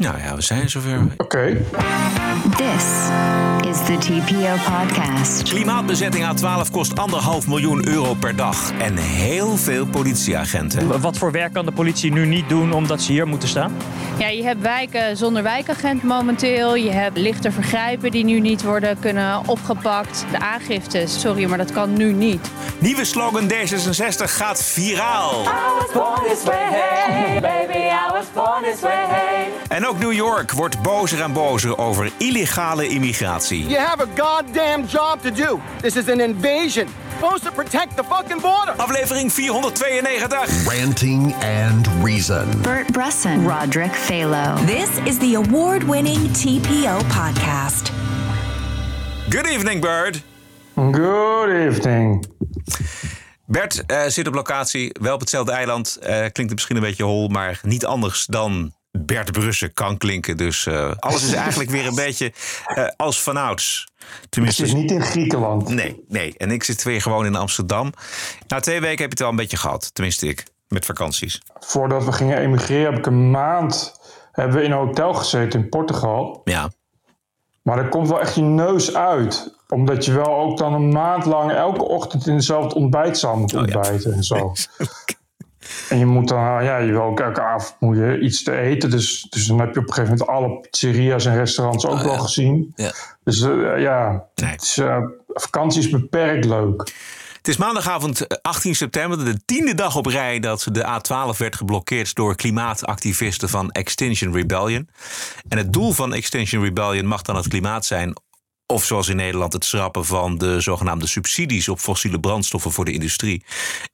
Nou ja, we zijn zover. Oké. This is the TPO podcast. Klimaatbezetting A12 kost anderhalf miljoen euro per dag. En heel veel politieagenten. Wat voor werk kan de politie nu niet doen omdat ze hier moeten staan? Ja, je hebt wijken zonder wijkagent momenteel. Je hebt lichte vergrijpen die nu niet worden kunnen opgepakt. De aangiftes, sorry, maar dat kan nu niet. Nieuwe slogan D66 gaat viraal. En ook New York wordt bozer en bozer over illegale immigratie. You have a goddamn job to do. This is an invasion. Supposed to protect the fucking border. Aflevering 492. Ranting and Reason. Bert Bresson, Roderick Phalo. This is the award winning TPO podcast. Good evening, Bird. Good evening. Bert eh, zit op locatie, wel op hetzelfde eiland. Eh, klinkt het misschien een beetje hol, maar niet anders dan Bert Brussen kan klinken. Dus eh, alles is eigenlijk weer een beetje eh, als vanouds. Het Tenminste, is niet in Griekenland. nee, nee. En ik zit weer gewoon in Amsterdam. Na twee weken heb je het wel een beetje gehad. Tenminste, ik. Met vakanties. Voordat we gingen emigreren heb ik een maand hebben we in een hotel gezeten in Portugal. Ja. Maar er komt wel echt je neus uit. Omdat je wel ook dan een maand lang elke ochtend in dezelfde ontbijtzaal moet Oh ja. ontbijten en zo. En je moet dan, ja, je wil ook elke avond moet je iets te eten. Dus, dus dan heb je op een gegeven moment alle pizzeria's en restaurants ook wel gezien. ja. Dus eh, ja, Nee. het is, eh, vakantie is beperkt leuk. Het is maandagavond eh, 18 september, de tiende dag op rij dat de A12 werd geblokkeerd door klimaatactivisten van Extinction Rebellion. En het doel van Extinction Rebellion mag dan het klimaat zijn. Of zoals in Nederland het schrappen van de zogenaamde subsidies op fossiele brandstoffen voor de industrie.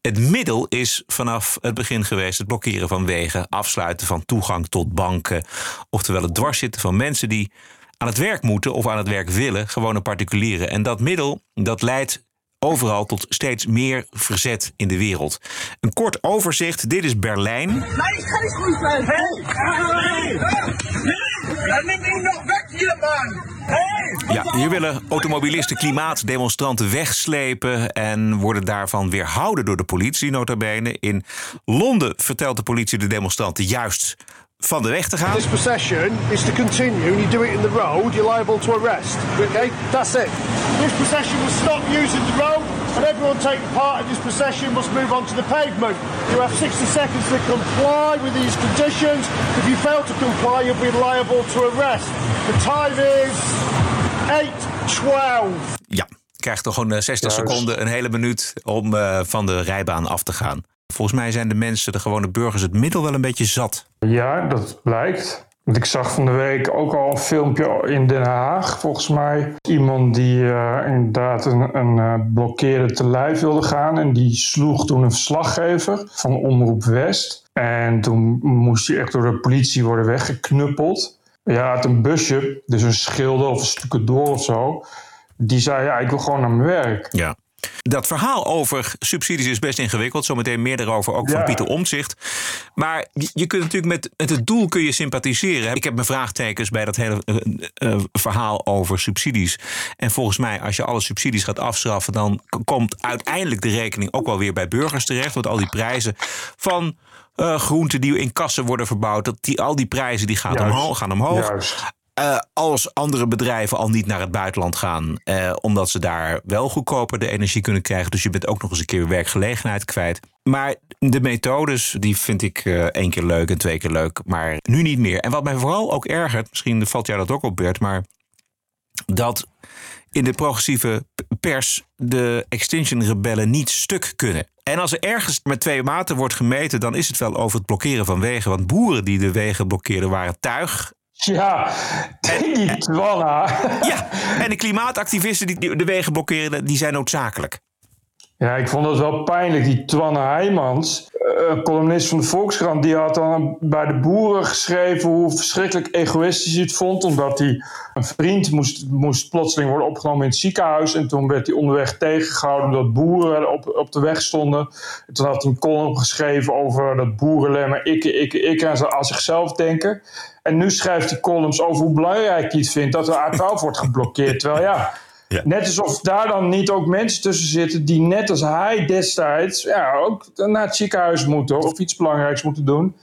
Het middel is vanaf het begin geweest het blokkeren van wegen, afsluiten van toegang tot banken. Oftewel het dwarszitten van mensen die aan het werk moeten of aan het werk willen, gewone particulieren. En dat middel dat leidt overal tot steeds meer verzet in de wereld. Een kort overzicht. Dit is Berlijn. Ja, hier willen automobilisten klimaatdemonstranten wegslepen en worden daarvan weerhouden door de politie, nota bene. In Londen vertelt de politie de demonstranten juist van de weg te gaan. This procession is to continue and you do it in the road, you're liable to arrest. Okay? That's it. This procession will stop using the road and everyone taking part in this procession must move on to the pavement. You have 60 seconds to comply with these conditions. If you fail to comply, you'll be liable to arrest. The time is 8.12. Ja, krijgt toch gewoon eh, 60 Juist. seconden, een hele minuut om eh, van de rijbaan af te gaan. Volgens mij zijn de mensen, de gewone burgers, het middel wel een beetje zat. Ja, dat blijkt. Want ik zag van de week ook al een filmpje in Den Haag, volgens mij. Iemand die eh, inderdaad een, een blokkeerde te lijf wilde gaan. En die sloeg toen een verslaggever van Omroep West. En toen moest hij echt door de politie worden weggeknuppeld. Ja, had een busje, dus een schilder of een stucadoor of zo. Die zei, ja, ik wil gewoon naar mijn werk. Ja. Dat verhaal over subsidies is best ingewikkeld. Zometeen meer daarover ook van. Pieter Omtzigt. Maar je, kunt natuurlijk met, met het doel kun je sympathiseren. Ik heb mijn vraagtekens bij dat hele eh, eh, verhaal over subsidies. En volgens mij, als je alle subsidies gaat afstraffen... dan komt uiteindelijk de rekening ook wel weer bij burgers terecht. Want al die prijzen van eh, groenten die in kassen worden verbouwd... Dat die, al die prijzen die gaan, Juist. omhoog, gaan omhoog. Juist. Eh, als andere bedrijven al niet naar het buitenland gaan, eh, omdat ze daar wel goedkoper de energie kunnen krijgen. Dus je bent ook nog eens een keer werkgelegenheid kwijt. Maar de methodes, die vind ik eh, één keer leuk en twee keer leuk, maar nu niet meer. En wat mij vooral ook ergert, misschien valt jou dat ook op, Bert, maar dat in de progressieve pers de Extinction Rebellen niet stuk kunnen. En als er ergens met twee maten wordt gemeten, dan is het wel over het blokkeren van wegen. Want boeren die de wegen blokkeerden waren tuig Ja, die Twanna. Ja, en de klimaatactivisten die die de wegen blokkeren, die zijn noodzakelijk. Ja, ik vond het wel pijnlijk. Die Twanne Heijmans, eh, columnist van de Volkskrant, die had dan bij de boeren geschreven hoe verschrikkelijk egoïstisch hij het vond. Omdat hij een vriend moest, moest plotseling worden opgenomen in het ziekenhuis. En toen werd hij onderweg tegengehouden omdat boeren op, op de weg stonden. En toen had hij een column geschreven over dat boeren maar ikke, ikke, ikke aan, zichzelf denken. En nu schrijft hij columns over hoe belangrijk hij het vindt dat de A12 wordt geblokkeerd. Terwijl ja, Net alsof daar dan niet ook mensen tussen zitten die net als hij destijds ja, ook naar het ziekenhuis moeten of iets belangrijks moeten doen.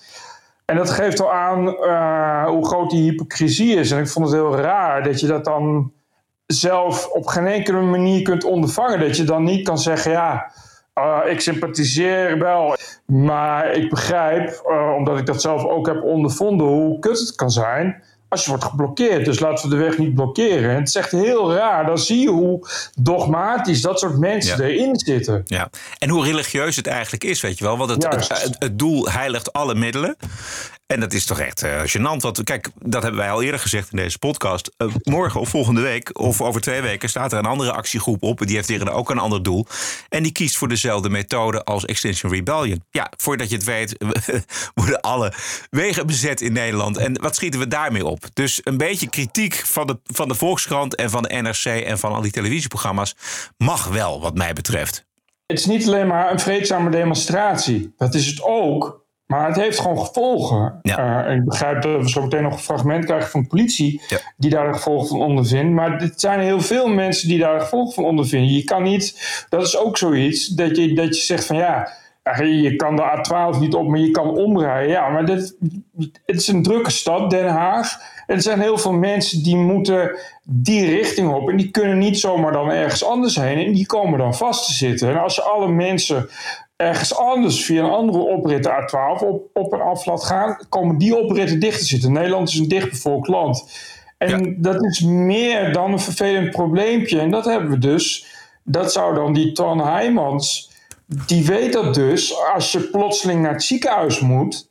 En dat geeft al aan uh, hoe groot die hypocrisie is. En ik vond het heel raar dat je dat dan zelf op geen enkele manier kunt ondervangen. Dat je dan niet kan zeggen, ja, uh, ik sympathiseer wel. Maar ik begrijp, uh, omdat ik dat zelf ook heb ondervonden, hoe kut het kan zijn als je wordt geblokkeerd. Dus laten we de weg niet blokkeren. En het is echt heel raar. Dan zie je hoe dogmatisch dat soort mensen Ja. erin zitten. Ja, en hoe religieus het eigenlijk is, weet je wel. Want het, het doel heiligt alle middelen. En dat is toch echt eh, gênant. Want kijk, dat hebben wij al eerder gezegd in deze podcast. Eh, morgen of volgende week of over twee weken staat er een andere actiegroep op. Die heeft een, ook een ander doel. En die kiest voor dezelfde methode als Extinction Rebellion. Ja, voordat je het weet worden alle wegen bezet in Nederland. En wat schieten we daarmee op? Dus een beetje kritiek van de, van de Volkskrant en van de NRC en van al die televisieprogramma's mag wel, wat mij betreft. Het is niet alleen maar een vreedzame demonstratie. Dat is het ook. Maar het heeft gewoon gevolgen. Ja. Eh, ik begrijp dat we zo meteen nog een fragment krijgen van de politie. Ja. die daar de gevolgen van ondervindt. Maar het zijn heel veel mensen die daar de gevolgen van ondervinden. Je kan niet, dat is ook zoiets, dat je, dat je zegt van ja. ja, Je kan de A12 niet op, maar je kan omrijden. Ja, maar dit, het is een drukke stad, Den Haag. En er zijn heel veel mensen die moeten die richting op. En die kunnen niet zomaar dan ergens anders heen. En die komen dan vast te zitten. En als je alle mensen ergens anders via een andere oprit de A12 op, op en af laat gaan, komen die opritten dicht te zitten. Nederland is een dichtbevolkt land. En Ja. dat is meer dan een vervelend probleempje. En dat hebben we dus. Dat zou dan die Ton Heijmans, die weet dat dus. Als je plotseling naar het ziekenhuis moet,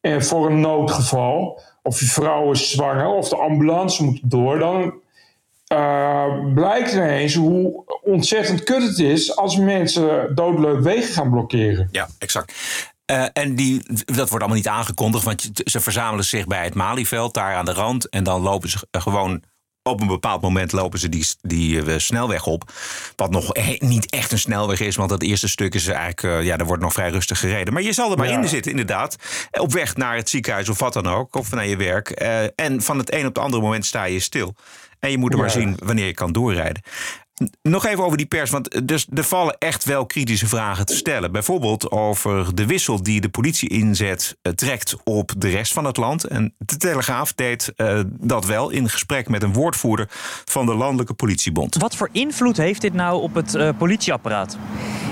eh, voor een noodgeval, of je vrouw is zwanger, of de ambulance moet door, dan eh, blijkt ineens hoe ontzettend kut het is als mensen doodleuk wegen gaan blokkeren. Ja, exact. Eh, en die, dat wordt allemaal niet aangekondigd, want ze verzamelen zich bij het Malieveld, daar aan de rand. En dan lopen ze eh, gewoon op een bepaald moment lopen ze die, die snelweg op. Wat nog he- niet echt een snelweg is, want dat eerste stuk is eigenlijk, ja, er wordt nog vrij rustig gereden. Maar je zal er maar Ja. in zitten, inderdaad. Op weg naar het ziekenhuis of wat dan ook, of naar je werk. En van het een op het andere moment sta je stil. En je moet er maar zien wanneer je kan doorrijden. Nog even over die pers, want dus er vallen echt wel kritische vragen te stellen. Bijvoorbeeld over de wissel die de politie inzet eh, trekt op de rest van het land. En de Telegraaf deed eh, dat wel in gesprek met een woordvoerder van de Landelijke Politiebond. Wat voor invloed heeft dit nou op het eh, politieapparaat?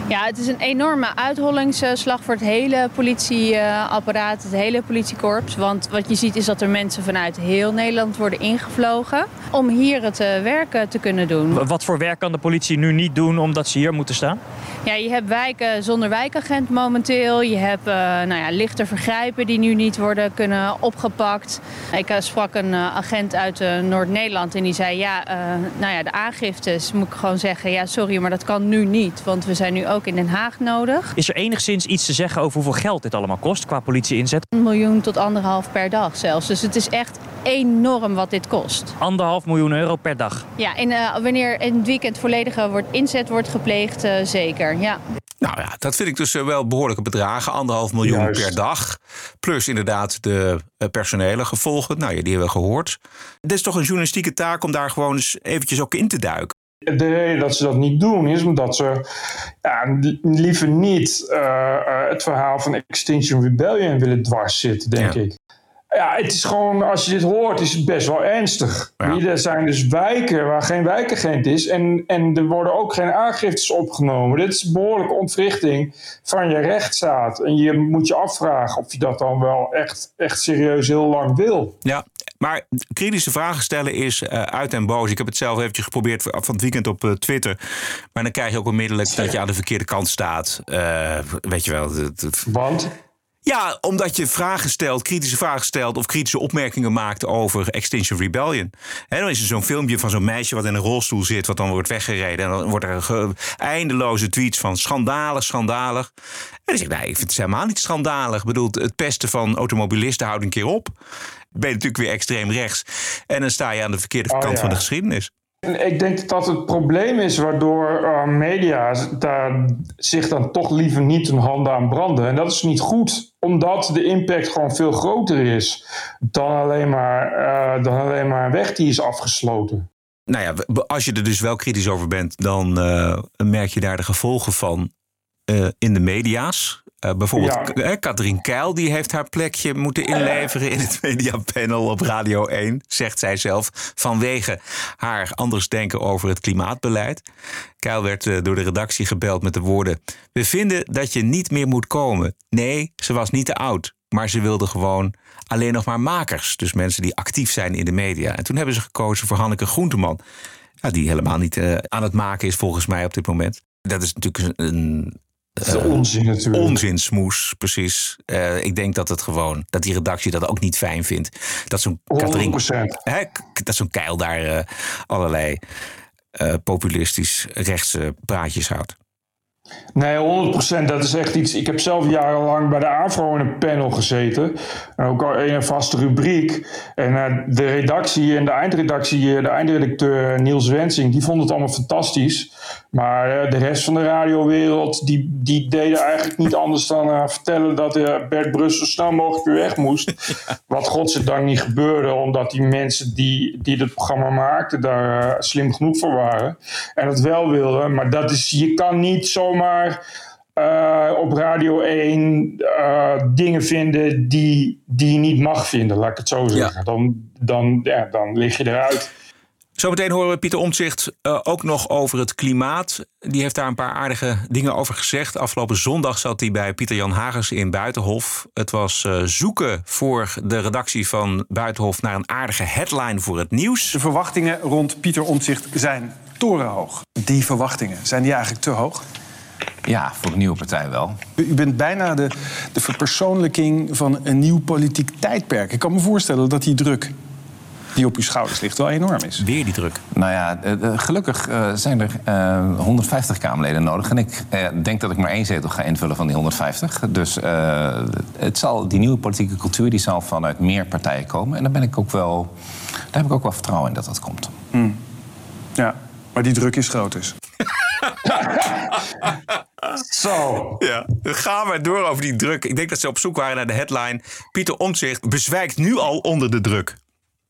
Ja, het is een enorme uithollingsslag voor het hele politieapparaat, het hele politiekorps. Want wat je ziet is dat er mensen vanuit heel Nederland worden ingevlogen om hier het eh, werk eh, te kunnen doen. Wat voor werk kan de politie nu niet doen omdat ze hier moeten staan? Ja, je hebt wijken zonder wijkagent momenteel. Je hebt eh, nou ja, lichte vergrijpen die nu niet worden kunnen opgepakt. Ik eh, sprak een eh, agent uit Noord-Nederland en die zei... ja, nou ja, de aangiftes moet ik gewoon zeggen... ja, sorry, maar dat kan nu niet. Want we zijn nu ook in Den Haag nodig. Is er enigszins iets te zeggen over hoeveel geld dit allemaal kost qua politie-inzet? Een miljoen tot anderhalf per dag zelfs. Dus het is echt enorm wat dit kost. Anderhalf miljoen euro per dag. Ja, en eh, wanneer in het weekend volledige wordt, inzet wordt gepleegd, eh, zeker. Ja. Nou ja, dat vind ik dus eh, wel behoorlijke bedragen. Anderhalf miljoen Juist. per dag. Plus inderdaad de eh, personele gevolgen. Nou ja, die hebben we gehoord. Het is toch een journalistieke taak om daar gewoon eens eventjes ook in te duiken. De reden dat ze dat niet doen is omdat ze ja, li- liever niet eh, eh, het verhaal van Extinction Rebellion willen dwars zitten, denk Ja. ik. Ja, het is gewoon, als je dit hoort, is het best wel ernstig. Ja. Er zijn dus wijken waar geen wijkagent is en, en er worden ook geen aangiftes opgenomen. Dit is behoorlijke ontwrichting van je rechtsstaat. En je moet je afvragen of je dat dan wel echt, echt serieus heel lang wil. Ja, maar kritische vragen stellen is eh, uit en boos. Ik heb het zelf eventjes geprobeerd van het weekend op eh, Twitter. Maar dan krijg je ook onmiddellijk dat je aan de verkeerde kant staat. Eh, weet je wel. Want Ja, omdat je vragen stelt, kritische vragen stelt of kritische opmerkingen maakt over Extinction Rebellion. Hè, dan is er zo'n filmpje van zo'n meisje wat in een rolstoel zit, wat dan wordt weggereden. En dan wordt er eindeloze tweets van schandalig, schandalig. En dan zeg ik, nee, ik vind het helemaal niet schandalig. Ik bedoel, het pesten van automobilisten houdt een keer op. Ben je natuurlijk weer extreem rechts. En dan sta je aan de verkeerde Oh, kant ja. van de geschiedenis. Ik denk dat het probleem is waardoor uh, media daar zich dan toch liever niet hun handen aan branden. En dat is niet goed, omdat de impact gewoon veel groter is dan alleen maar, uh, dan alleen maar een weg die is afgesloten. Nou ja, als je er dus wel kritisch over bent, dan uh, merk je daar de gevolgen van in de media's. Uh, bijvoorbeeld Ja. eh, Katrien Keil, die heeft haar plekje moeten inleveren in het mediapanel op Radio 1, zegt zij zelf, vanwege haar anders denken over het klimaatbeleid. Keil werd eh, door de redactie gebeld met de woorden: We vinden dat je niet meer moet komen. Nee, ze was niet te oud, maar ze wilde gewoon alleen nog maar makers. Dus mensen die actief zijn in de media. En toen hebben ze gekozen voor Hanneke Groenteman. Ja, die helemaal niet eh, aan het maken is volgens mij op dit moment. Dat is natuurlijk een, Is onzin natuurlijk. onzinsmoes, precies. Eh, ik denk dat het gewoon, dat die redactie dat ook niet fijn vindt. Dat zo'n Katrien, 100%. hè, k- dat zo'n keil daar eh, allerlei eh, populistisch rechtse praatjes houdt. Nee, 100%. Dat is echt iets. Ik heb zelf jarenlang bij de AVRO in een panel gezeten. En ook al in een vaste rubriek. En eh, de redactie en de eindredactie, eh, de eindredacteur Niels Wensing, die vonden het allemaal fantastisch. Maar eh, de rest van de radiowereld, die, die deden eigenlijk niet anders dan eh, vertellen dat eh, Bert Brussel snel mogelijk weer weg moest. Wat godzijdank niet gebeurde, omdat die mensen die, die het programma maakten daar eh, slim genoeg voor waren. En het wel wilden. Maar dat is, je kan niet zomaar eh, op Radio 1 eh, dingen vinden die, die je niet mag vinden, laat ik het zo zeggen. Dan, dan, ja, dan lig je eruit. Zometeen horen we Pieter Omtzigt eh, ook nog over het klimaat. Die heeft daar een paar aardige dingen over gezegd. Afgelopen zondag zat hij bij Pieter Jan Hagers in Buitenhof. Het was eh, zoeken voor de redactie van Buitenhof naar een aardige headline voor het nieuws. De verwachtingen rond Pieter Omtzigt zijn torenhoog. Die verwachtingen, zijn die eigenlijk te hoog? Ja, voor een nieuwe partij wel. U bent bijna de, de verpersoonlijking van een nieuw politiek tijdperk. Ik kan me voorstellen dat die druk die op uw schouders ligt wel enorm is. Weer die druk. Nou ja, eh, eh, gelukkig eh, zijn er eh, 150 Kamerleden nodig. En ik eh, denk dat ik maar één zetel ga invullen van die 150. Dus eh, het zal, die nieuwe politieke cultuur die zal vanuit meer partijen komen. En daar, ben ik ook wel, daar heb ik ook wel vertrouwen in dat dat komt. Ja, maar die druk is groot dus. Zo. Ja, dan gaan we door over die druk. Ik denk dat ze op zoek waren naar de headline. Pieter Omtzigt bezwijkt nu al onder de druk.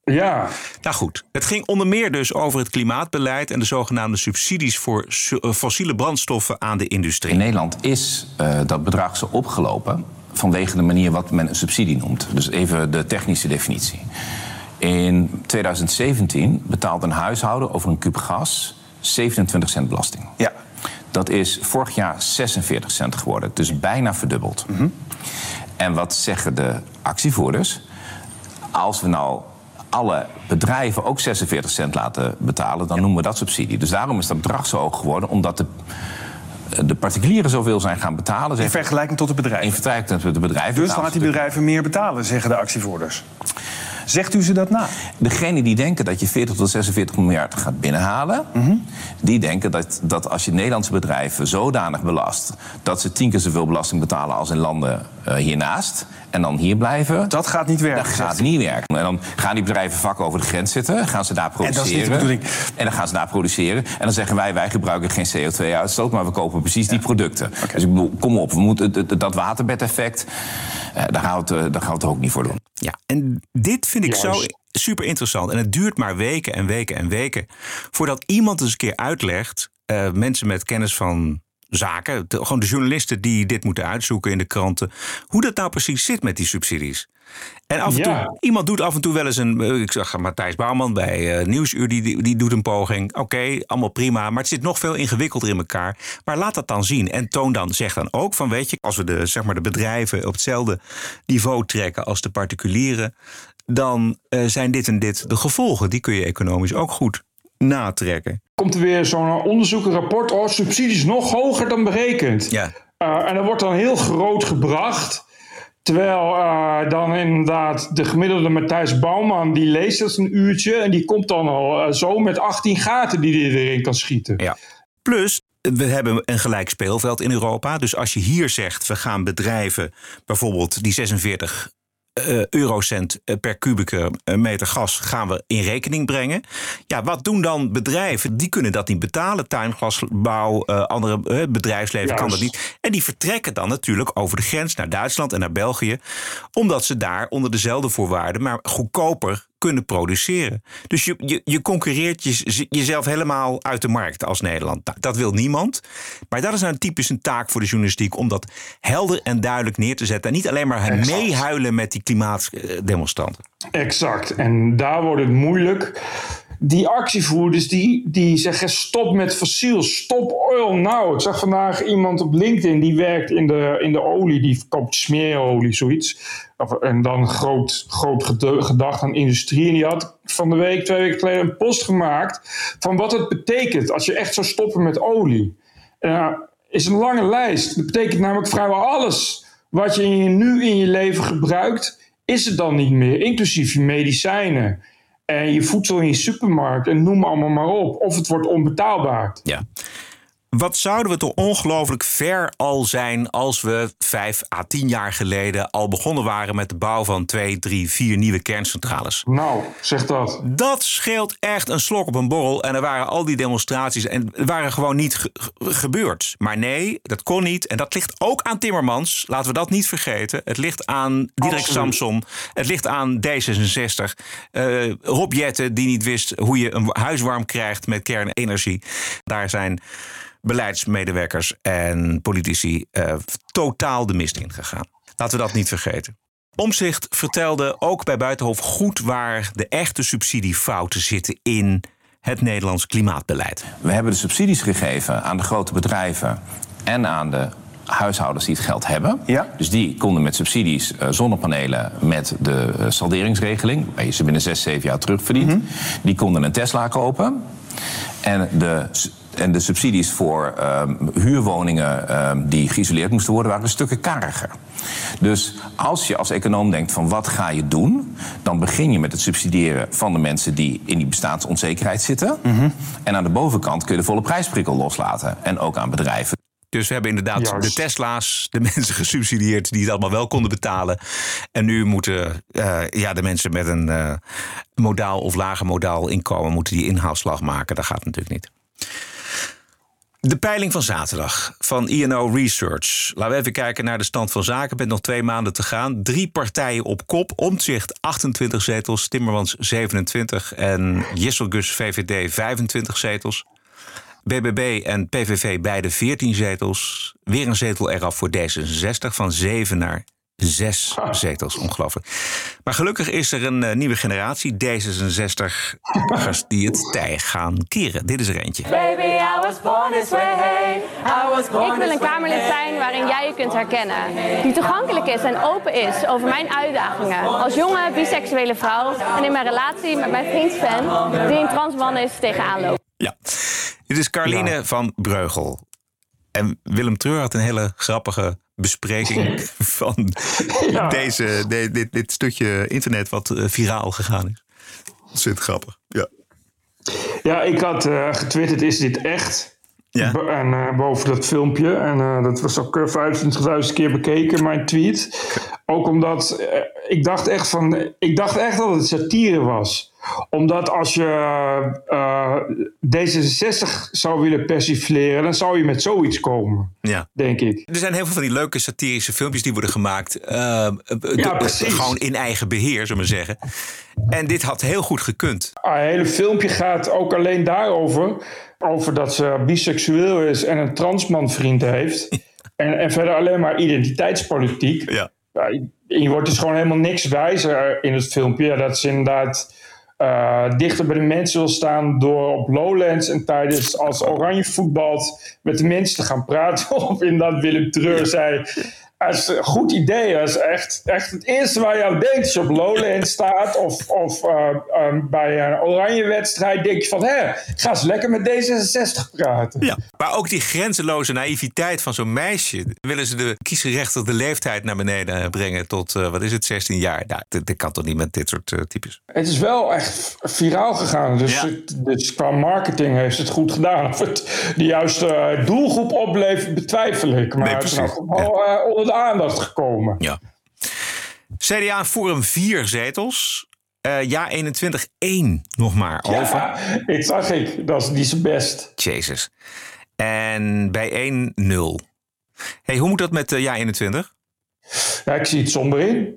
Ja. Nou goed, het ging onder meer dus over het klimaatbeleid... en de zogenaamde subsidies voor su- eh, fossiele brandstoffen aan de industrie. In Nederland is eh, dat bedrag zo opgelopen vanwege de manier wat men een subsidie noemt. Dus even de technische definitie. In 2017 betaalt een huishouden over een kuub gas 27 cent belasting. Ja. Dat is vorig jaar 46 cent geworden, dus bijna verdubbeld. En wat zeggen de actievoerders? Als we nou alle bedrijven ook 46 cent laten betalen, dan noemen we dat subsidie. Dus daarom is dat bedrag zo hoog geworden, omdat de, de particulieren zoveel zijn gaan betalen. In vergelijking tot de bedrijven. in vergelijking de bedrijven. Dus laat die bedrijven meer betalen, zeggen de actievoerders. Zegt u ze dat na? Degenen die denken dat je 40 tot 46 miljard gaat binnenhalen, die denken dat, dat als je Nederlandse bedrijven zodanig belast dat ze tien keer zoveel belasting betalen als in landen eh, hiernaast. En dan hier blijven. Dat gaat niet werken. Dat gaat niet werken. En dan gaan die bedrijven vak over de grens zitten. Gaan ze daar dat is produceren. niet de bedoeling. En dan gaan ze daar produceren. En dan zeggen wij, wij gebruiken geen CO2-uitstoot, maar we kopen precies die producten. Dus ik bedoel, kom op, we moeten dat waterbedeffect, eh, daar, gaan we het, eh, daar gaan we het ook niet voor doen. Ja, en dit vind ik zo super interessant. En het duurt maar weken en weken en weken voordat iemand eens een keer uitlegt, eh, mensen met kennis van zaken, de- gewoon de journalisten die dit moeten uitzoeken in de kranten, hoe dat nou precies zit met die subsidies. En af en Ja. toe, iemand doet af en toe wel eens een. eh, Ik zag Matthijs Bouwman bij eh, Nieuwsuur, die, die, die doet een poging. Oké, allemaal prima, maar het zit nog veel ingewikkelder in elkaar. Maar laat dat dan zien en toon dan, zeg dan ook van: weet je, als we de, zeg maar, de bedrijven op hetzelfde niveau trekken als de particulieren, dan eh, zijn dit en dit de gevolgen. Die kun je economisch ook goed natrekken. Komt er weer zo'n onderzoek, een rapport. Oh, subsidies nog hoger dan berekend. Ja. Eh, en dat wordt dan heel groot gebracht. Terwijl eh, dan inderdaad de gemiddelde Matthijs Bouwman, die leest dat een uurtje. En die komt dan al eh, zo met 18 gaten die hij erin kan schieten. Ja. Plus, we hebben een gelijk speelveld in Europa. Dus als je hier zegt, we gaan bedrijven bijvoorbeeld die 46 eh, eurocent eh, per kubieke eh, meter gas gaan we in rekening brengen. Ja, wat doen dan bedrijven? Die kunnen dat niet betalen. Tuinglasbouw, andere bedrijfsleven kan dat niet. En die vertrekken dan natuurlijk over de grens naar Duitsland en naar België. Omdat ze daar onder dezelfde voorwaarden, maar goedkoper kunnen produceren. Dus je, je, je concurreert je, jezelf helemaal uit de markt als Nederland. Dat wil niemand. Maar dat is nou typisch een taak voor de journalistiek om dat helder en duidelijk neer te zetten. En niet alleen maar meehuilen met die klimaatdemonstranten. Exact. En daar wordt het moeilijk die actievoerders die, die zeggen stop met fossiel, stop oil nou. Ik zag vandaag iemand op LinkedIn die werkt in de, in de olie, die verkoopt smeerolie, zoiets. En dan groot, groot gedacht aan industrie. En die had van de week, twee weken geleden, een post gemaakt van wat het betekent als je echt zou stoppen met olie. Uh, is een lange lijst. Dat betekent namelijk vrijwel alles wat je nu in je leven gebruikt, is het dan niet meer, inclusief je medicijnen en je voedsel in je supermarkt en noem allemaal maar op. Of het wordt onbetaalbaar. Ja. Wat zouden we toch ongelooflijk ver al zijn als we vijf à tien jaar geleden al begonnen waren met de bouw van twee, drie, vier nieuwe kerncentrales? Nou, zeg dat. Dat scheelt echt een slok op een borrel. En er waren al die demonstraties en waren gewoon niet gebeurd. Maar nee, dat kon niet. En dat ligt ook aan Timmermans. Laten we dat niet vergeten. Het ligt aan Dirk Samson. Het ligt aan D66. Uh, eh, Rob Jetten, die niet wist hoe je een huis warm krijgt met kernenergie. Daar zijn beleidsmedewerkers en politici uh, totaal de mist in gegaan. Laten we dat niet vergeten. Omzicht vertelde ook bij Buitenhof goed waar de echte subsidiefouten zitten in het Nederlands klimaatbeleid. We hebben de subsidies gegeven aan de grote bedrijven en aan de huishoudens die het geld hebben. Ja. Dus die konden met subsidies uh, zonnepanelen met de uh, salderingsregeling, waar je ze binnen 6, 7 jaar terugverdient, mm die konden een Tesla kopen. En de en de subsidies voor um, huurwoningen um, die geïsoleerd moesten worden, waren stukken kariger. Dus als je als econoom denkt van wat ga je doen, dan begin je met het subsidiëren van de mensen die in die bestaansonzekerheid zitten. Mm -hmm. En aan de bovenkant kun je de volle prijsprikkel loslaten. En ook aan bedrijven. Dus we hebben inderdaad de Tesla's, de mensen gesubsidieerd die het allemaal wel konden betalen. En nu moeten uh, ja, de mensen met een uh, modaal of lager modaal inkomen moeten die inhaalslag maken. Dat gaat natuurlijk niet. De peiling van zaterdag van INO Research. Laten we even kijken naar de stand van zaken. Met nog twee maanden te gaan. Drie partijen op kop. Omtzigt 28 zetels, Timmermans 27 en Jesselgus VVD 25 zetels. BBB en PVV beide 14 zetels. Weer een zetel eraf voor D66 van 7 naar Zes zetels, ongelooflijk. Maar gelukkig is er een uh, nieuwe generatie, D66-ers, die het tij gaan keren. Dit is er eentje. Baby, was born this way. I was born Ik wil een Kamerlid zijn waarin jij je kunt herkennen. Die toegankelijk is en open is over mijn uitdagingen. Als jonge, biseksuele vrouw en in mijn relatie met mijn vriend Sven, die een transman is, tegenaan loopt. Ja, dit is Carline van Breugel. En Willem Treur had een hele grappige bespreking van deze, dit, dit stukje internet wat uh, viraal gegaan is. Ontzettend grappig, ja. Ik had uh, getwitterd, is dit echt? Ja. En uh, boven dat filmpje. En dat was ook 25.000 keer bekeken, mijn tweet. Ook omdat ik dacht echt van, ik dacht echt dat het satire was omdat als je uh, D66 zou willen persifleren, dan zou je met zoiets komen. Ja. Denk ik. Er zijn heel veel van die leuke satirische filmpjes die worden gemaakt. Uh, ja, precies. Gewoon in eigen beheer, zullen we zeggen. En dit had heel goed gekund. Het hele filmpje gaat ook alleen daarover. Over dat ze biseksueel is en een transman vriend heeft. en, en verder alleen maar identiteitspolitiek. Ja. ja je wordt dus gewoon helemaal niks wijzer in het filmpje. Ja, dat is inderdaad uh, dichter bij de mensen wil staan door op Lowlands en tijdens als Oranje voetbalt met de mensen te gaan praten. Of inderdaad Willem Treur zei, is een goed idee. Is echt, echt het eerste waar je aan denkt als je op Lowland staat of, of uh, um, bij een oranje wedstrijd. Denk je van, hè, ga eens lekker met D66 praten. Ja, maar ook die grenzeloze naïviteit van zo'n meisje. Willen ze de kiesgerechtigde leeftijd naar beneden brengen tot, uh, wat is het, 16 jaar? Nou, dat, kan toch niet met dit soort uh, types? Het is wel echt viraal gegaan. Dus, het, dus qua marketing heeft het goed gedaan. Of het de juiste doelgroep oplevert, betwijfel ik. Maar nee, het is wel ja. onder de aandacht gekomen. Ja. CDA Forum vier zetels. Uh, ja, 21 1 nog maar ja, over. Ik zag ik. Dat is niet zo best. Jezus. En bij 1 0. Hey, hoe moet dat met uh, ja 21? Ja, ik zie het somber in.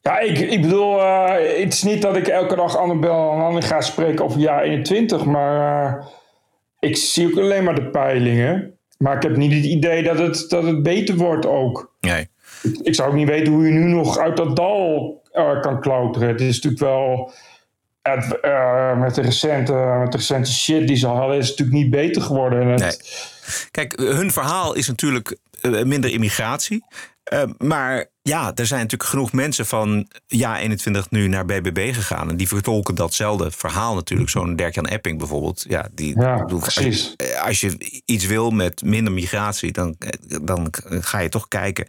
Ja, ik, ik bedoel, uh, het is niet dat ik elke dag Annabel en Anne ga spreken over jaar 21, maar ik zie ook alleen maar de peilingen. Maar ik heb niet het idee dat het, dat het beter wordt ook. Nee. Ik, zou ook niet weten hoe je nu nog uit dat dal uh, kan klauteren. Het is natuurlijk wel. met, de recente, met de recente shit die ze hadden, is het natuurlijk niet beter geworden. Nee. Kijk, hun verhaal is natuurlijk minder immigratie. Uh, maar ja, er zijn natuurlijk genoeg mensen van ja 21 nu naar BBB gegaan. En die vertolken datzelfde verhaal natuurlijk. Zo'n Dirk-Jan Epping bijvoorbeeld. Ja, die, ja bedoel, precies. Als, als, je iets wil met minder migratie, dan, dan ga je toch kijken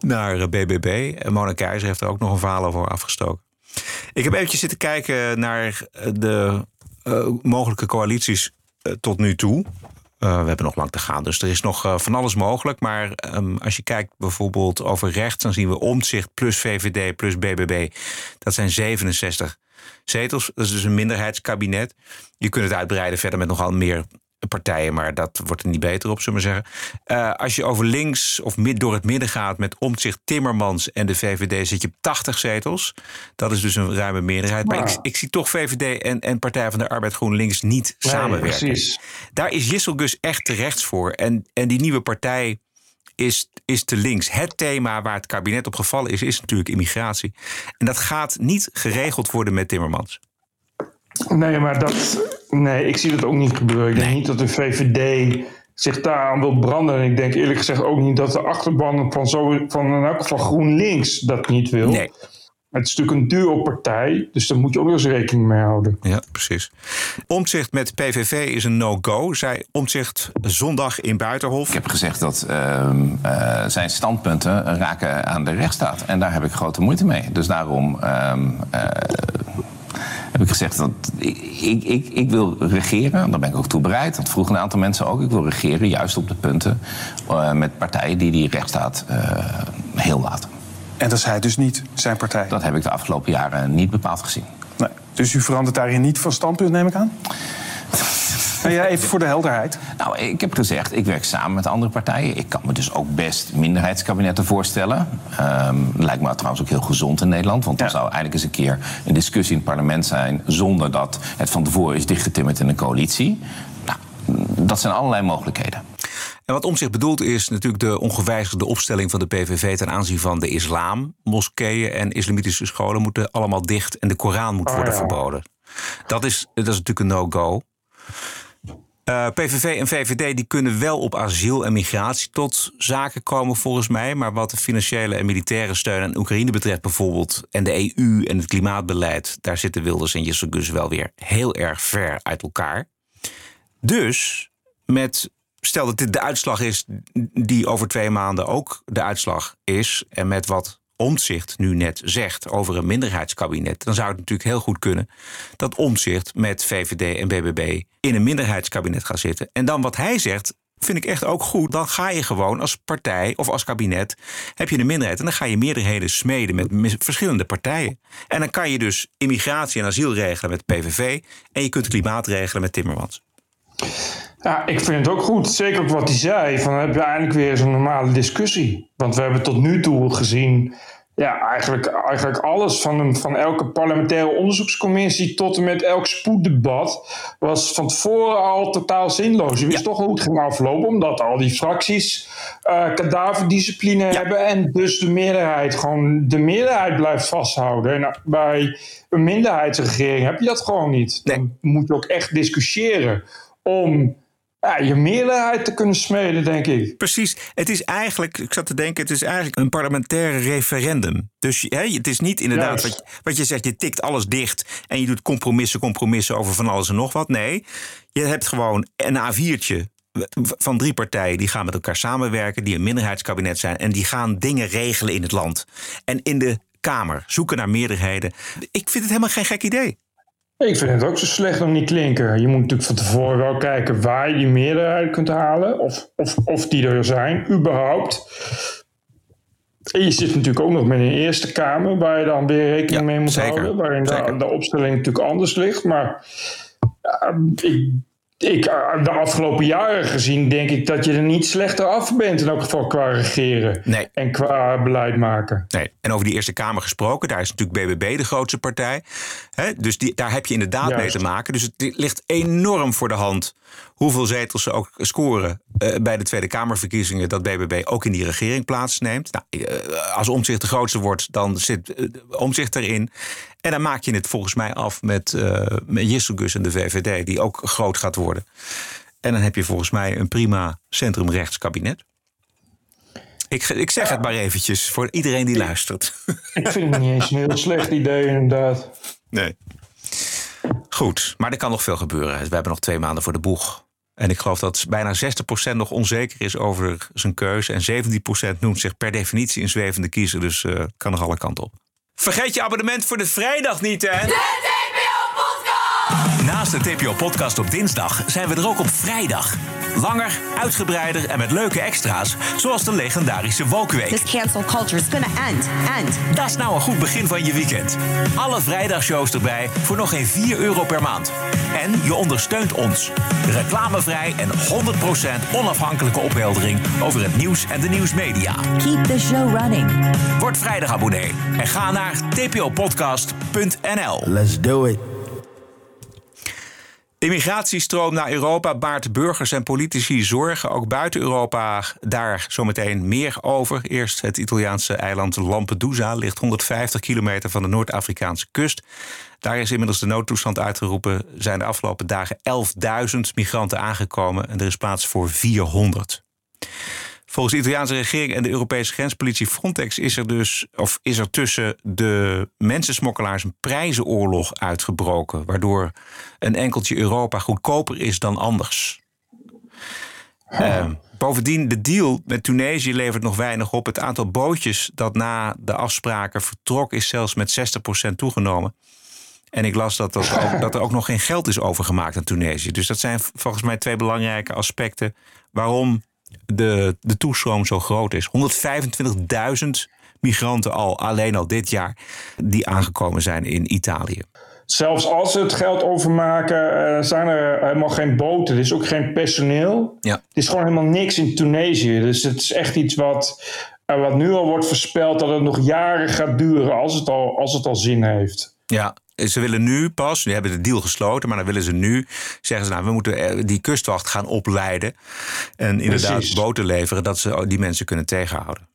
naar BBB. Mona Keizer heeft er ook nog een verhaal over afgestoken. Ik heb eventjes zitten kijken naar de uh, mogelijke coalities uh, tot nu toe. Uh, we hebben nog lang te gaan, dus er is nog uh, van alles mogelijk. Maar um, als je kijkt bijvoorbeeld over rechts, dan zien we Omtzigt plus VVD plus BBB. Dat zijn 67 zetels. Dat is dus een minderheidskabinet. Je kunt het uitbreiden verder met nogal meer partijen, maar dat wordt er niet beter op, zullen we zeggen. Uh, als je over links of mid, door het midden gaat met Omtzigt, Timmermans en de VVD, zit je op 80 zetels. Dat is dus een ruime meerderheid. Maar ik, ik, zie toch VVD en, en Partij van de Arbeid GroenLinks niet nee, samenwerken. Precies. Daar is Jisselgus echt te rechts voor. En, en die nieuwe partij is, is te links. Het thema waar het kabinet op gevallen is, is natuurlijk immigratie. En dat gaat niet geregeld worden met Timmermans. Nee, maar dat. Nee, ik zie dat ook niet gebeuren. Ik denk niet dat de VVD zich daaraan wil branden. En ik denk eerlijk gezegd ook niet dat de achterban van, zo, van in elk geval GroenLinks dat niet wil. Nee. Het is natuurlijk een duo-partij, dus daar moet je ook eens rekening mee houden. Ja, precies. Omtzigt met PVV is een no-go, zei Omtzigt zondag in Buitenhof. Ik heb gezegd dat uh, uh, zijn standpunten raken aan de rechtsstaat. En daar heb ik grote moeite mee. Dus daarom uh, heb ik gezegd dat ik, ik, ik, wil regeren. Daar ben ik ook toe bereid. Dat vroegen een aantal mensen ook. Ik wil regeren juist op de punten uh, met partijen die die rechtsstaat uh, heel laten. En dat is hij dus niet, zijn partij? Dat heb ik de afgelopen jaren niet bepaald gezien. Nee. Dus u verandert daarin niet van standpunt, neem ik aan? Ja, even voor de helderheid. Nou, ik heb gezegd, ik werk samen met andere partijen. Ik kan me dus ook best minderheidskabinetten voorstellen. Um, lijkt me trouwens ook heel gezond in Nederland. Want er ja. zou eigenlijk eens een keer een discussie in het parlement zijn... zonder dat het van tevoren is dichtgetimmerd in een coalitie. Nou, dat zijn allerlei mogelijkheden. En wat om zich bedoelt is natuurlijk de ongewijzigde opstelling van de PVV ten aanzien van de islam. Moskeeën en islamitische scholen moeten allemaal dicht en de Koran moet Oh, worden ja. verboden. Dat is, dat is natuurlijk een no-go. Uh, PVV en VVD die kunnen wel op asiel en migratie tot zaken komen volgens mij. Maar wat de financiële en militaire steun aan Oekraïne betreft bijvoorbeeld... en de EU en het klimaatbeleid... daar zitten Wilders en Jesselgus wel weer heel erg ver uit elkaar. Dus met, stel dat dit de uitslag is die over twee maanden ook de uitslag is... en met wat Omtzigt nu net zegt over een minderheidskabinet... dan zou het natuurlijk heel goed kunnen dat Omtzigt met VVD en BBB... in een minderheidskabinet gaat zitten. En dan wat hij zegt, vind ik echt ook goed. Dan ga je gewoon als partij of als kabinet... heb je een minderheid en dan ga je meerderheden smeden... met verschillende partijen. En dan kan je dus immigratie en asiel regelen met PVV... en je kunt klimaat regelen met Timmermans. Ja, ik vind het ook goed. Zeker ook wat hij zei. Van heb je eindelijk weer zo'n normale discussie. Want we hebben tot nu toe gezien. Ja, eigenlijk, eigenlijk alles van, een, van elke parlementaire onderzoekscommissie tot en met elk spoeddebat was van tevoren al totaal zinloos. Je wist Ja. toch hoe het ging aflopen, omdat al die fracties eh kadaverdiscipline hebben en dus de meerderheid gewoon de meerderheid blijft vasthouden. En nou, bij een minderheidsregering heb je dat gewoon niet. Dan moet je ook echt discussiëren om ja, je meerderheid te kunnen smeden, denk ik. Precies. Het is eigenlijk, ik zat te denken, het is eigenlijk een parlementair referendum. Dus hè, het is niet inderdaad wat, wat je zegt, je tikt alles dicht en je doet compromissen, compromissen over van alles en nog wat. Nee, je hebt gewoon een A4'tje van drie partijen die gaan met elkaar samenwerken, die een minderheidskabinet zijn en die gaan dingen regelen in het land. En in de Kamer zoeken naar meerderheden. Ik vind het helemaal geen gek idee. Ik vind het ook zo slecht om niet klinken. Je moet natuurlijk van tevoren wel kijken waar je die meerderheid kunt halen. Of, of, of die er zijn, überhaupt. En je zit natuurlijk ook nog met een Eerste Kamer... waar je dan weer rekening Ja, mee moet zeker. houden. Waarin de, opstelling natuurlijk anders ligt. Maar ja, ik, ik, eh, de afgelopen jaren gezien denk ik dat je er niet slechter af bent. In elk geval qua regeren Nee. en qua beleid maken. Nee. En over die Eerste Kamer gesproken, daar is natuurlijk BBB de grootste partij. Dus die, daar heb je inderdaad mee te maken. Dus het ligt enorm voor de hand hoeveel zetels ze ook scoren eh, bij de Tweede Kamerverkiezingen, dat BBB ook in die regering plaatsneemt. Nou, eh, als Omzicht de grootste wordt, dan zit Omzicht erin. En dan maak je het volgens mij af met, eh met Jisselgus en de VVD, die ook groot gaat worden. En dan heb je volgens mij een prima centrumrechts kabinet. Ik, ik zeg het maar eventjes voor iedereen die luistert. Ik vind het niet eens een heel slecht idee inderdaad. Nee. Goed, maar er kan nog veel gebeuren. We hebben nog twee maanden voor de boeg. En ik geloof dat bijna 60% nog onzeker is over zijn keuze. En 17% noemt zich per definitie een zwevende kiezer. Dus eh kan nog alle kanten op. Vergeet je abonnement voor de vrijdag niet, hè? Naast de TPO-podcast op dinsdag zijn we er ook op vrijdag. Langer, uitgebreider en met leuke extra's, zoals de legendarische Wokweek. This cancel culture is gonna end. End. Dat is nou een goed begin van je weekend. Alle vrijdagshows erbij voor nog geen 4 euro per maand. En je ondersteunt ons. Reclamevrij en 100% onafhankelijke opheldering over het nieuws en de nieuwsmedia. Keep the show running. Word vrijdag abonnee en ga naar tpopodcast.nl. Let's do it. Immigratiestroom naar Europa baart burgers en politici zorgen. Ook buiten Europa daar zometeen meer over. Eerst het Italiaanse eiland Lampedusa ligt 150 kilometer van de Noord-Afrikaanse kust. Daar is inmiddels de noodtoestand uitgeroepen. Zijn de afgelopen dagen 11.000 migranten aangekomen en er is plaats voor 400. Volgens de Italiaanse regering en de Europese grenspolitie Frontex is er dus, of is er tussen de mensensmokkelaars een prijzenoorlog uitgebroken, waardoor een enkeltje Europa goedkoper is dan anders. Eh, bovendien, de deal met Tunesië levert nog weinig op. Het aantal bootjes dat na de afspraken vertrok is zelfs met 60% toegenomen. En ik las dat, dat, ook, dat er ook nog geen geld is overgemaakt aan Tunesië. Dus dat zijn volgens mij twee belangrijke aspecten waarom de, de toestroom zo groot is. 125.000 migranten al, alleen al dit jaar, die aangekomen zijn in Italië. Zelfs als ze het geld overmaken, eh, zijn er helemaal geen boten. Er is ook geen personeel. Ja. Het is gewoon helemaal niks in Tunesië. Dus het is echt iets wat, eh, wat nu al wordt voorspeld dat het nog jaren gaat duren als het al, als het al zin heeft. Ja, ze willen nu pas, die hebben de deal gesloten, maar dan willen ze nu, zeggen ze nou, we moeten eh, die kustwacht gaan opleiden. En inderdaad Precies. boten leveren dat ze die mensen kunnen tegenhouden.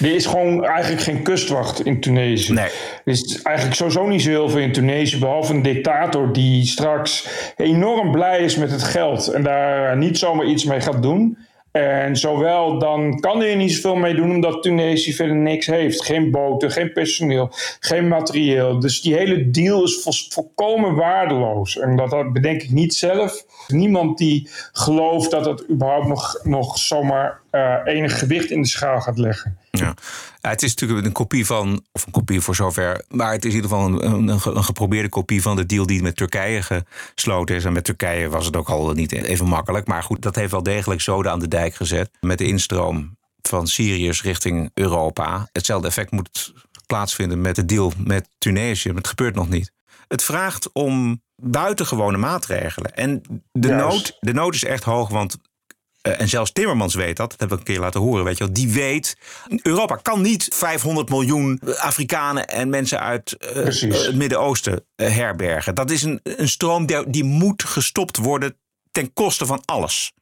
Er is gewoon eigenlijk geen kustwacht in Tunesië. Nee. Er is eigenlijk sowieso niet zo heel veel in Tunesië, behalve een dictator die straks enorm blij is met het geld en daar niet zomaar iets mee gaat doen. En zowel dan kan hij er niet zoveel mee doen, omdat Tunesië verder niks heeft. Geen boten, geen personeel, geen materieel. Dus die hele deal is vol- volkomen waardeloos. En dat, dat bedenk ik niet zelf. Niemand die gelooft dat het überhaupt nog, nog zomaar eh, enig gewicht in de schaal gaat leggen. Ja. Het is natuurlijk een kopie van, of een kopie voor zover, maar het is in ieder geval een, een, een geprobeerde kopie van de deal die met Turkije gesloten is. En met Turkije was het ook al niet even makkelijk. Maar goed, dat heeft wel degelijk zoden aan de dijk gezet. Met de instroom van Syriërs richting Europa. Hetzelfde effect moet plaatsvinden met de deal met Tunesië. Maar het gebeurt nog niet. Het vraagt om buitengewone maatregelen. En de, Juist. nood, de nood is echt hoog, want eh, en zelfs Timmermans weet dat. Dat hebben we een keer laten horen. Weet je wel. Die weet. Europa kan niet 500 miljoen Afrikanen en mensen uit eh, Precies. het Midden-Oosten eh, herbergen. Dat is een, een stroom die, die moet gestopt worden ten koste van alles.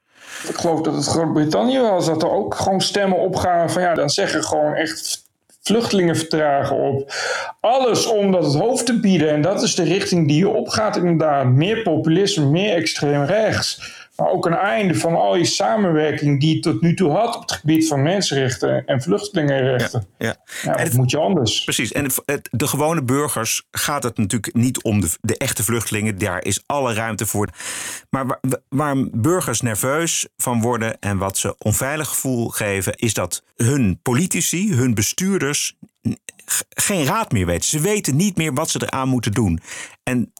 Ik geloof dat het Groot-Brittannië was, dat er ook gewoon stemmen opgaan van ja, dan zeggen gewoon echt vluchtelingen vertragen op. Alles om dat het hoofd te bieden. En dat is de richting die je opgaat inderdaad. Meer populisme, meer extreem rechts. Maar ook een einde van al je samenwerking die je tot nu toe had op het gebied van mensenrechten en vluchtelingenrechten. Ja. Ja, En dat moet je anders. Precies. En het- de gewone burgers gaat het natuurlijk niet om de, de echte vluchtelingen. Daar is alle ruimte voor. Maar waar, waar burgers nerveus van worden en wat ze onveilig gevoel geven, is dat hun politici, hun bestuurders geen raad meer weten. Ze weten niet meer wat ze eraan moeten doen. En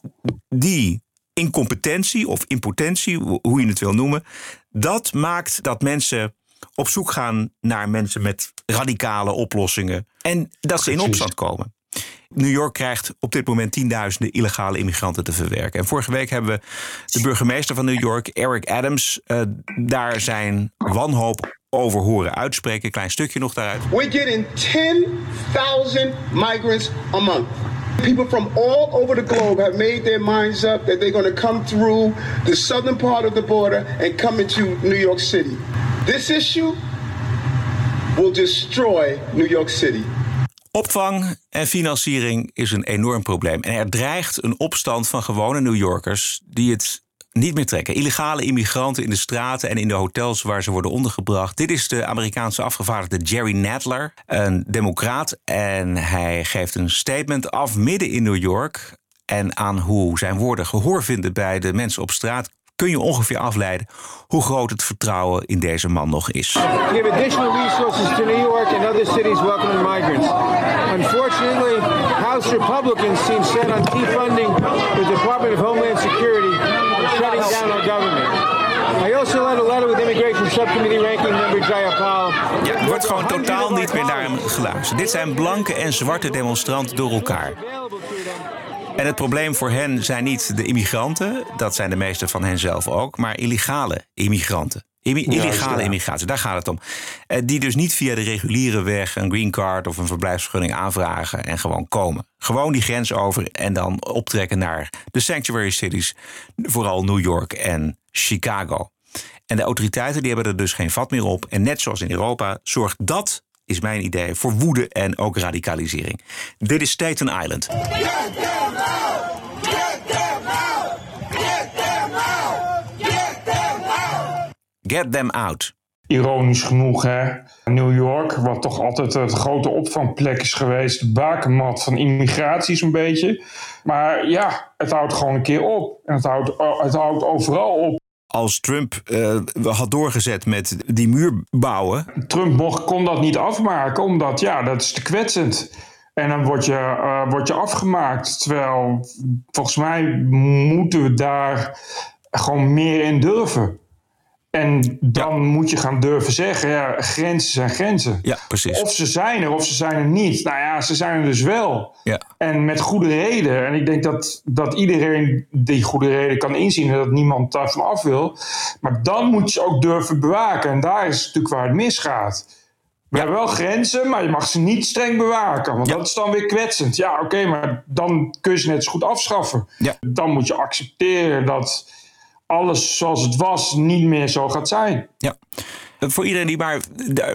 die incompetentie of impotentie, ho- hoe je het wil noemen, dat maakt dat mensen op zoek gaan naar mensen met radicale oplossingen. En dat ze in opstand komen. New York krijgt op dit moment tienduizenden illegale immigranten te verwerken. En vorige week hebben we de burgemeester van New York, Eric Adams, uh, daar zijn wanhoop over horen uitspreken. Klein stukje nog daaruit. We're getting 10,000 migrants a month. People from all over the globe have made their minds up that they're going to come through the southern part of the border and come into New York City. This issue will destroy New York City. Opvang en financiering is een enorm probleem. En er dreigt een opstand van gewone New Yorkers die het niet meer trekken. Illegale immigranten in de straten en in de hotels waar ze worden ondergebracht. Dit is de Amerikaanse afgevaardigde Jerry Nadler, een democraat. En hij geeft een statement af midden in New York. En aan hoe zijn woorden gehoor vinden bij de mensen op straat kun je ongeveer afleiden hoe groot het vertrouwen in deze man nog is. We have additional resources to New York and other cities welcoming migrants. Unfortunately, House Republicans gewoon totaal niet meer naar hem geluisterd. Dit zijn blanke en zwarte demonstranten door elkaar. En het probleem voor hen zijn niet de immigranten, dat zijn de meeste van hen zelf ook, maar illegale immigranten. illegale immigratie, daar gaat het om. Eh, die dus niet via de reguliere weg een green card of een verblijfsvergunning aanvragen en gewoon komen. Gewoon die grens over en dan optrekken naar de sanctuary cities, vooral New York en Chicago. En de autoriteiten die hebben er dus geen vat meer op. En net zoals in Europa zorgt dat is mijn idee, voor woede en ook radicalisering. Dit is Staten Island. Get them out. Ironisch genoeg, hè? New York, wat toch altijd het grote opvangplek is geweest, de bakermat van immigratie zo'n beetje. Maar ja, het houdt gewoon een keer op. En het houdt, het houdt overal op als Trump uh, had doorgezet met die muur bouwen. Trump mocht, kon dat niet afmaken, omdat ja, dat is te kwetsend. En dan word je, uh, word je afgemaakt. Terwijl volgens mij moeten we daar gewoon meer in durven. En dan moet je gaan durven zeggen, ja, grenzen zijn grenzen. Ja, precies. Of ze zijn er, of ze zijn er niet. Nou ja, ze zijn er dus wel. Ja. En met goede reden. En ik denk dat, dat iedereen die goede reden kan inzien... en dat niemand daarvan af wil. Maar dan moet je ook durven bewaken. En daar is natuurlijk waar het misgaat. We hebben wel grenzen, maar je mag ze niet streng bewaken. Want dat is dan weer kwetsend. Ja, oké, maar dan kun je ze net zo goed afschaffen. Ja. Dan moet je accepteren dat alles zoals het was niet meer zo gaat zijn. Ja. Voor iedereen die maar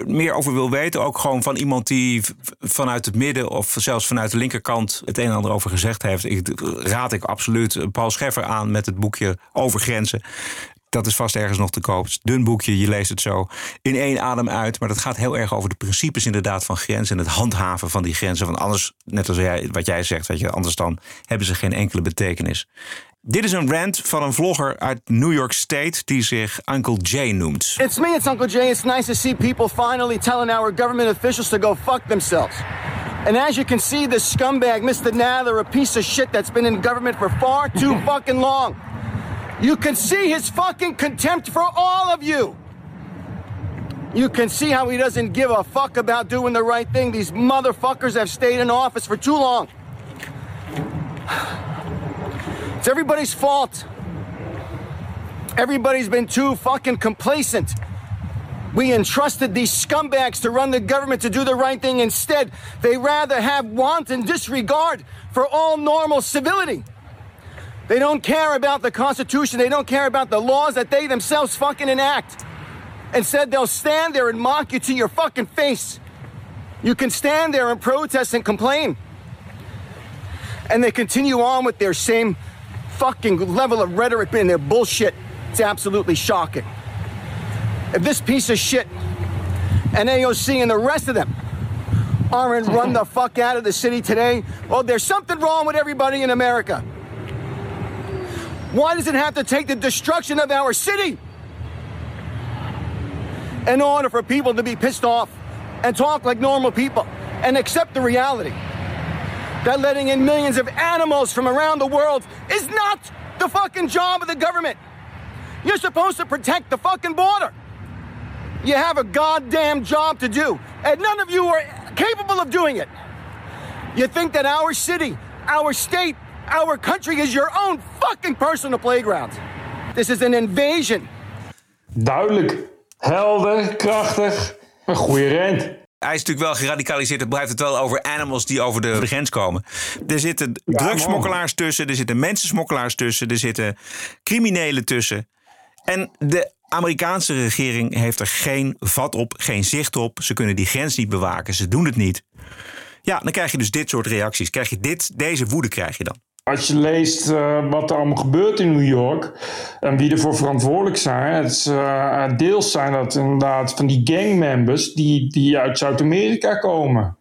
meer over wil weten, ook gewoon van iemand die vanuit het midden of zelfs vanuit de linkerkant het een en ander over gezegd heeft, ik, raad ik absoluut Paul Scheffer aan met het boekje Over Grenzen. Dat is vast ergens nog te koop. Dun boekje, je leest het zo in één adem uit. Maar dat gaat heel erg over de principes inderdaad van grenzen... en het handhaven van die grenzen. Want anders, net als jij, wat jij zegt, weet je, anders dan hebben ze geen enkele betekenis. Dit is een rant van een vlogger uit New York State die zich Uncle Jay noemt. It's me, it's Uncle Jay. It's nice to see people finally telling our government officials to go fuck themselves. And as you can see, this scumbag, Mr. Nather, a piece of shit that's been in government for far too fucking long. You can see his fucking contempt for all of you. You can see how he doesn't give a fuck about doing the right thing. These motherfuckers have stayed in office for too long. It's everybody's fault. Everybody's been too fucking complacent. We entrusted these scumbags to run the government to do the right thing. Instead, they rather have wanton disregard for all normal civility. They don't care about the Constitution. They don't care about the laws that they themselves fucking enact. Instead, they'll stand there and mock you to your fucking face. You can stand there and protest and complain. And they continue on with their same fucking level of rhetoric and their bullshit. It's absolutely shocking. If this piece of shit and AOC and the rest of them aren't run the fuck out of the city today, well, there's something wrong with everybody in America. Why does it have to take the destruction of our city in order for people to be pissed off and talk like normal people and accept the reality that letting in millions of animals from around the world is not the fucking job of the government? You're supposed to protect the fucking border. You have a goddamn job to do, and none of you are capable of doing it. You think that our city, our state, our country is your own fucking personal playground. This is an invasion. Duidelijk, helder, krachtig, een goede rent. Hij is natuurlijk wel geradicaliseerd. Het blijft het wel over animals die over de grens komen. Er zitten drugsmokkelaars tussen. Er zitten mensensmokkelaars tussen. Er zitten criminelen tussen. En de Amerikaanse regering heeft er geen vat op, geen zicht op. Ze kunnen die grens niet bewaken. Ze doen het niet. Ja, dan krijg je dus dit soort reacties. Krijg je dit, deze woede krijg je dan. Als je leest uh, wat er allemaal gebeurt in New York en wie ervoor verantwoordelijk zijn, het is, uh, deels zijn dat inderdaad van die gangmembers die, die uit Zuid-Amerika komen.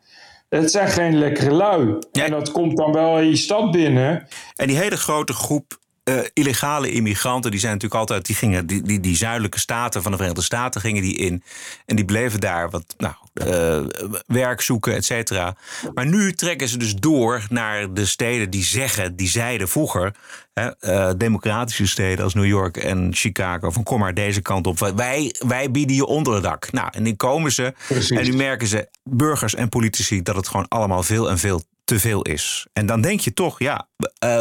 Het zijn geen lekkere lui. Ja. En dat komt dan wel in je stad binnen. En die hele grote groep uh, illegale immigranten, die zijn natuurlijk altijd, die gingen, die, die, die zuidelijke staten van de Verenigde Staten gingen die in. En die bleven daar wat, nou, uh, werk zoeken, et cetera. Maar nu trekken ze dus door naar de steden die zeggen, die zeiden vroeger, hè, uh, democratische steden als New York en Chicago, van kom maar deze kant op. Wij, wij bieden je onderdak. Nou, en nu komen ze Precies. en nu merken ze, burgers en politici, dat het gewoon allemaal veel en veel te veel is. En dan denk je toch, ja,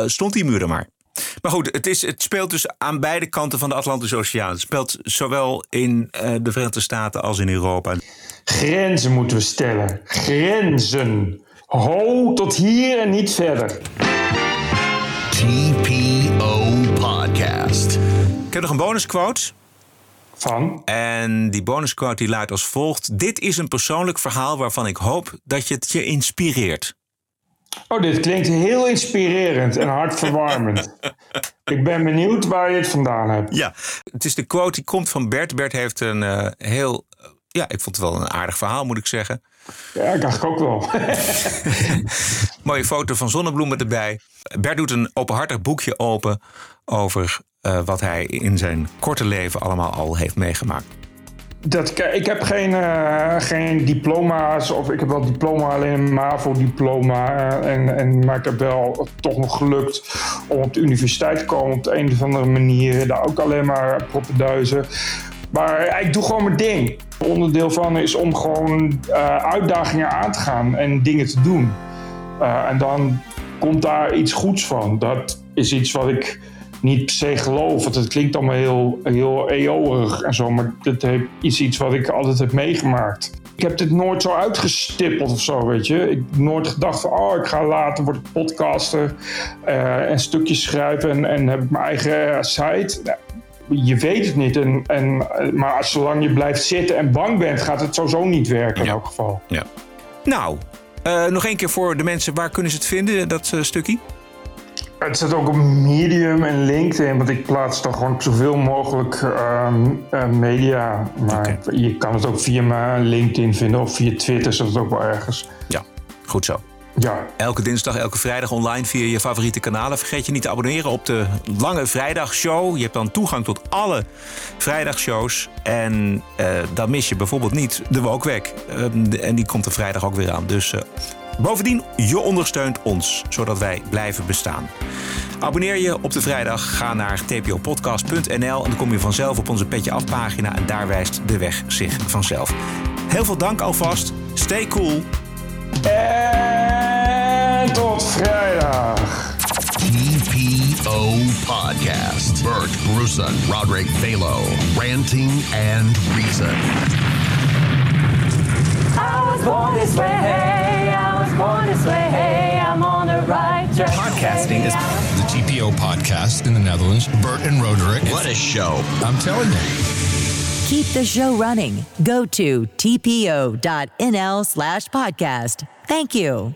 stond die muur er maar. Maar goed, het, is, het speelt dus aan beide kanten van de Atlantische Oceaan. Het speelt zowel in uh, de Verenigde Staten als in Europa. Grenzen moeten we stellen. Grenzen. Ho tot hier en niet verder. TPO Podcast. Ik heb nog een bonusquote. Van? En die bonusquote die luidt als volgt. Dit is een persoonlijk verhaal waarvan ik hoop dat je het je inspireert. Oh, dit klinkt heel inspirerend en hartverwarmend. ik ben benieuwd waar je het vandaan hebt. Ja, het is de quote die komt van Bert. Bert heeft een uh, heel, uh, ja, ik vond het wel een aardig verhaal, moet ik zeggen. Ja, ik dacht ook wel. Mooie foto van zonnebloemen erbij. Bert doet een openhartig boekje open over uh, wat hij in zijn korte leven allemaal al heeft meegemaakt. Dat, ik heb geen, uh, geen diploma's, of ik heb wel diploma, alleen een MAVO-diploma. Uh, en, en, maar ik heb wel toch nog gelukt om op de universiteit te komen op de een of andere manier. Daar ook alleen maar proppenduizen. Maar ik doe gewoon mijn ding. Onderdeel van is om gewoon uh, uitdagingen aan te gaan en dingen te doen. en dan komt daar iets goeds van. Dat is iets wat ik niet per se geloof. Want het klinkt allemaal heel, heel eeuwig en zo. Maar dit is iets wat ik altijd heb meegemaakt. Ik heb dit nooit zo uitgestippeld of zo, weet je. Ik heb nooit gedacht van, oh, ik ga later worden podcaster uh, en stukjes schrijven en, en heb ik mijn eigen site. Nou, je weet het niet. En, en, maar zolang je blijft zitten en bang bent, gaat het sowieso niet werken in elk geval. Ja. Nou, uh, nog één keer voor de mensen, waar kunnen ze het vinden, dat uh, stukje? Het zit ook op Medium en LinkedIn, want ik plaats toch gewoon zoveel mogelijk uh, uh, media. Maar okay. je kan het ook via mijn LinkedIn vinden of via Twitter, zit het ook wel ergens. Ja, goed zo. Ja. Elke dinsdag, elke vrijdag online via je favoriete kanalen. Vergeet je niet te abonneren op de Lange Vrijdagshow. Je hebt dan toegang tot alle vrijdagshows. En uh, dan mis je bijvoorbeeld niet de Wokwek. Uh, en die komt er vrijdag ook weer aan. Dus uh, bovendien, je ondersteunt ons, zodat wij blijven bestaan. Abonneer je op de vrijdag. Ga naar tpopodcast.nl en dan kom je vanzelf op onze Petje Af pagina. En daar wijst de weg zich vanzelf. Heel veel dank alvast. Stay cool. En tot vrijdag. TPO Podcast. Bert Bruson, Roderick Balo, Ranting and Reason. I was born this way, hey, I was born this way, hey, I'm on the right track. Podcasting is the TPO podcast in the Netherlands. Bert and Roderick. What a show. I'm telling you. Keep the show running. Go to tpo.nl slash podcast. Thank you.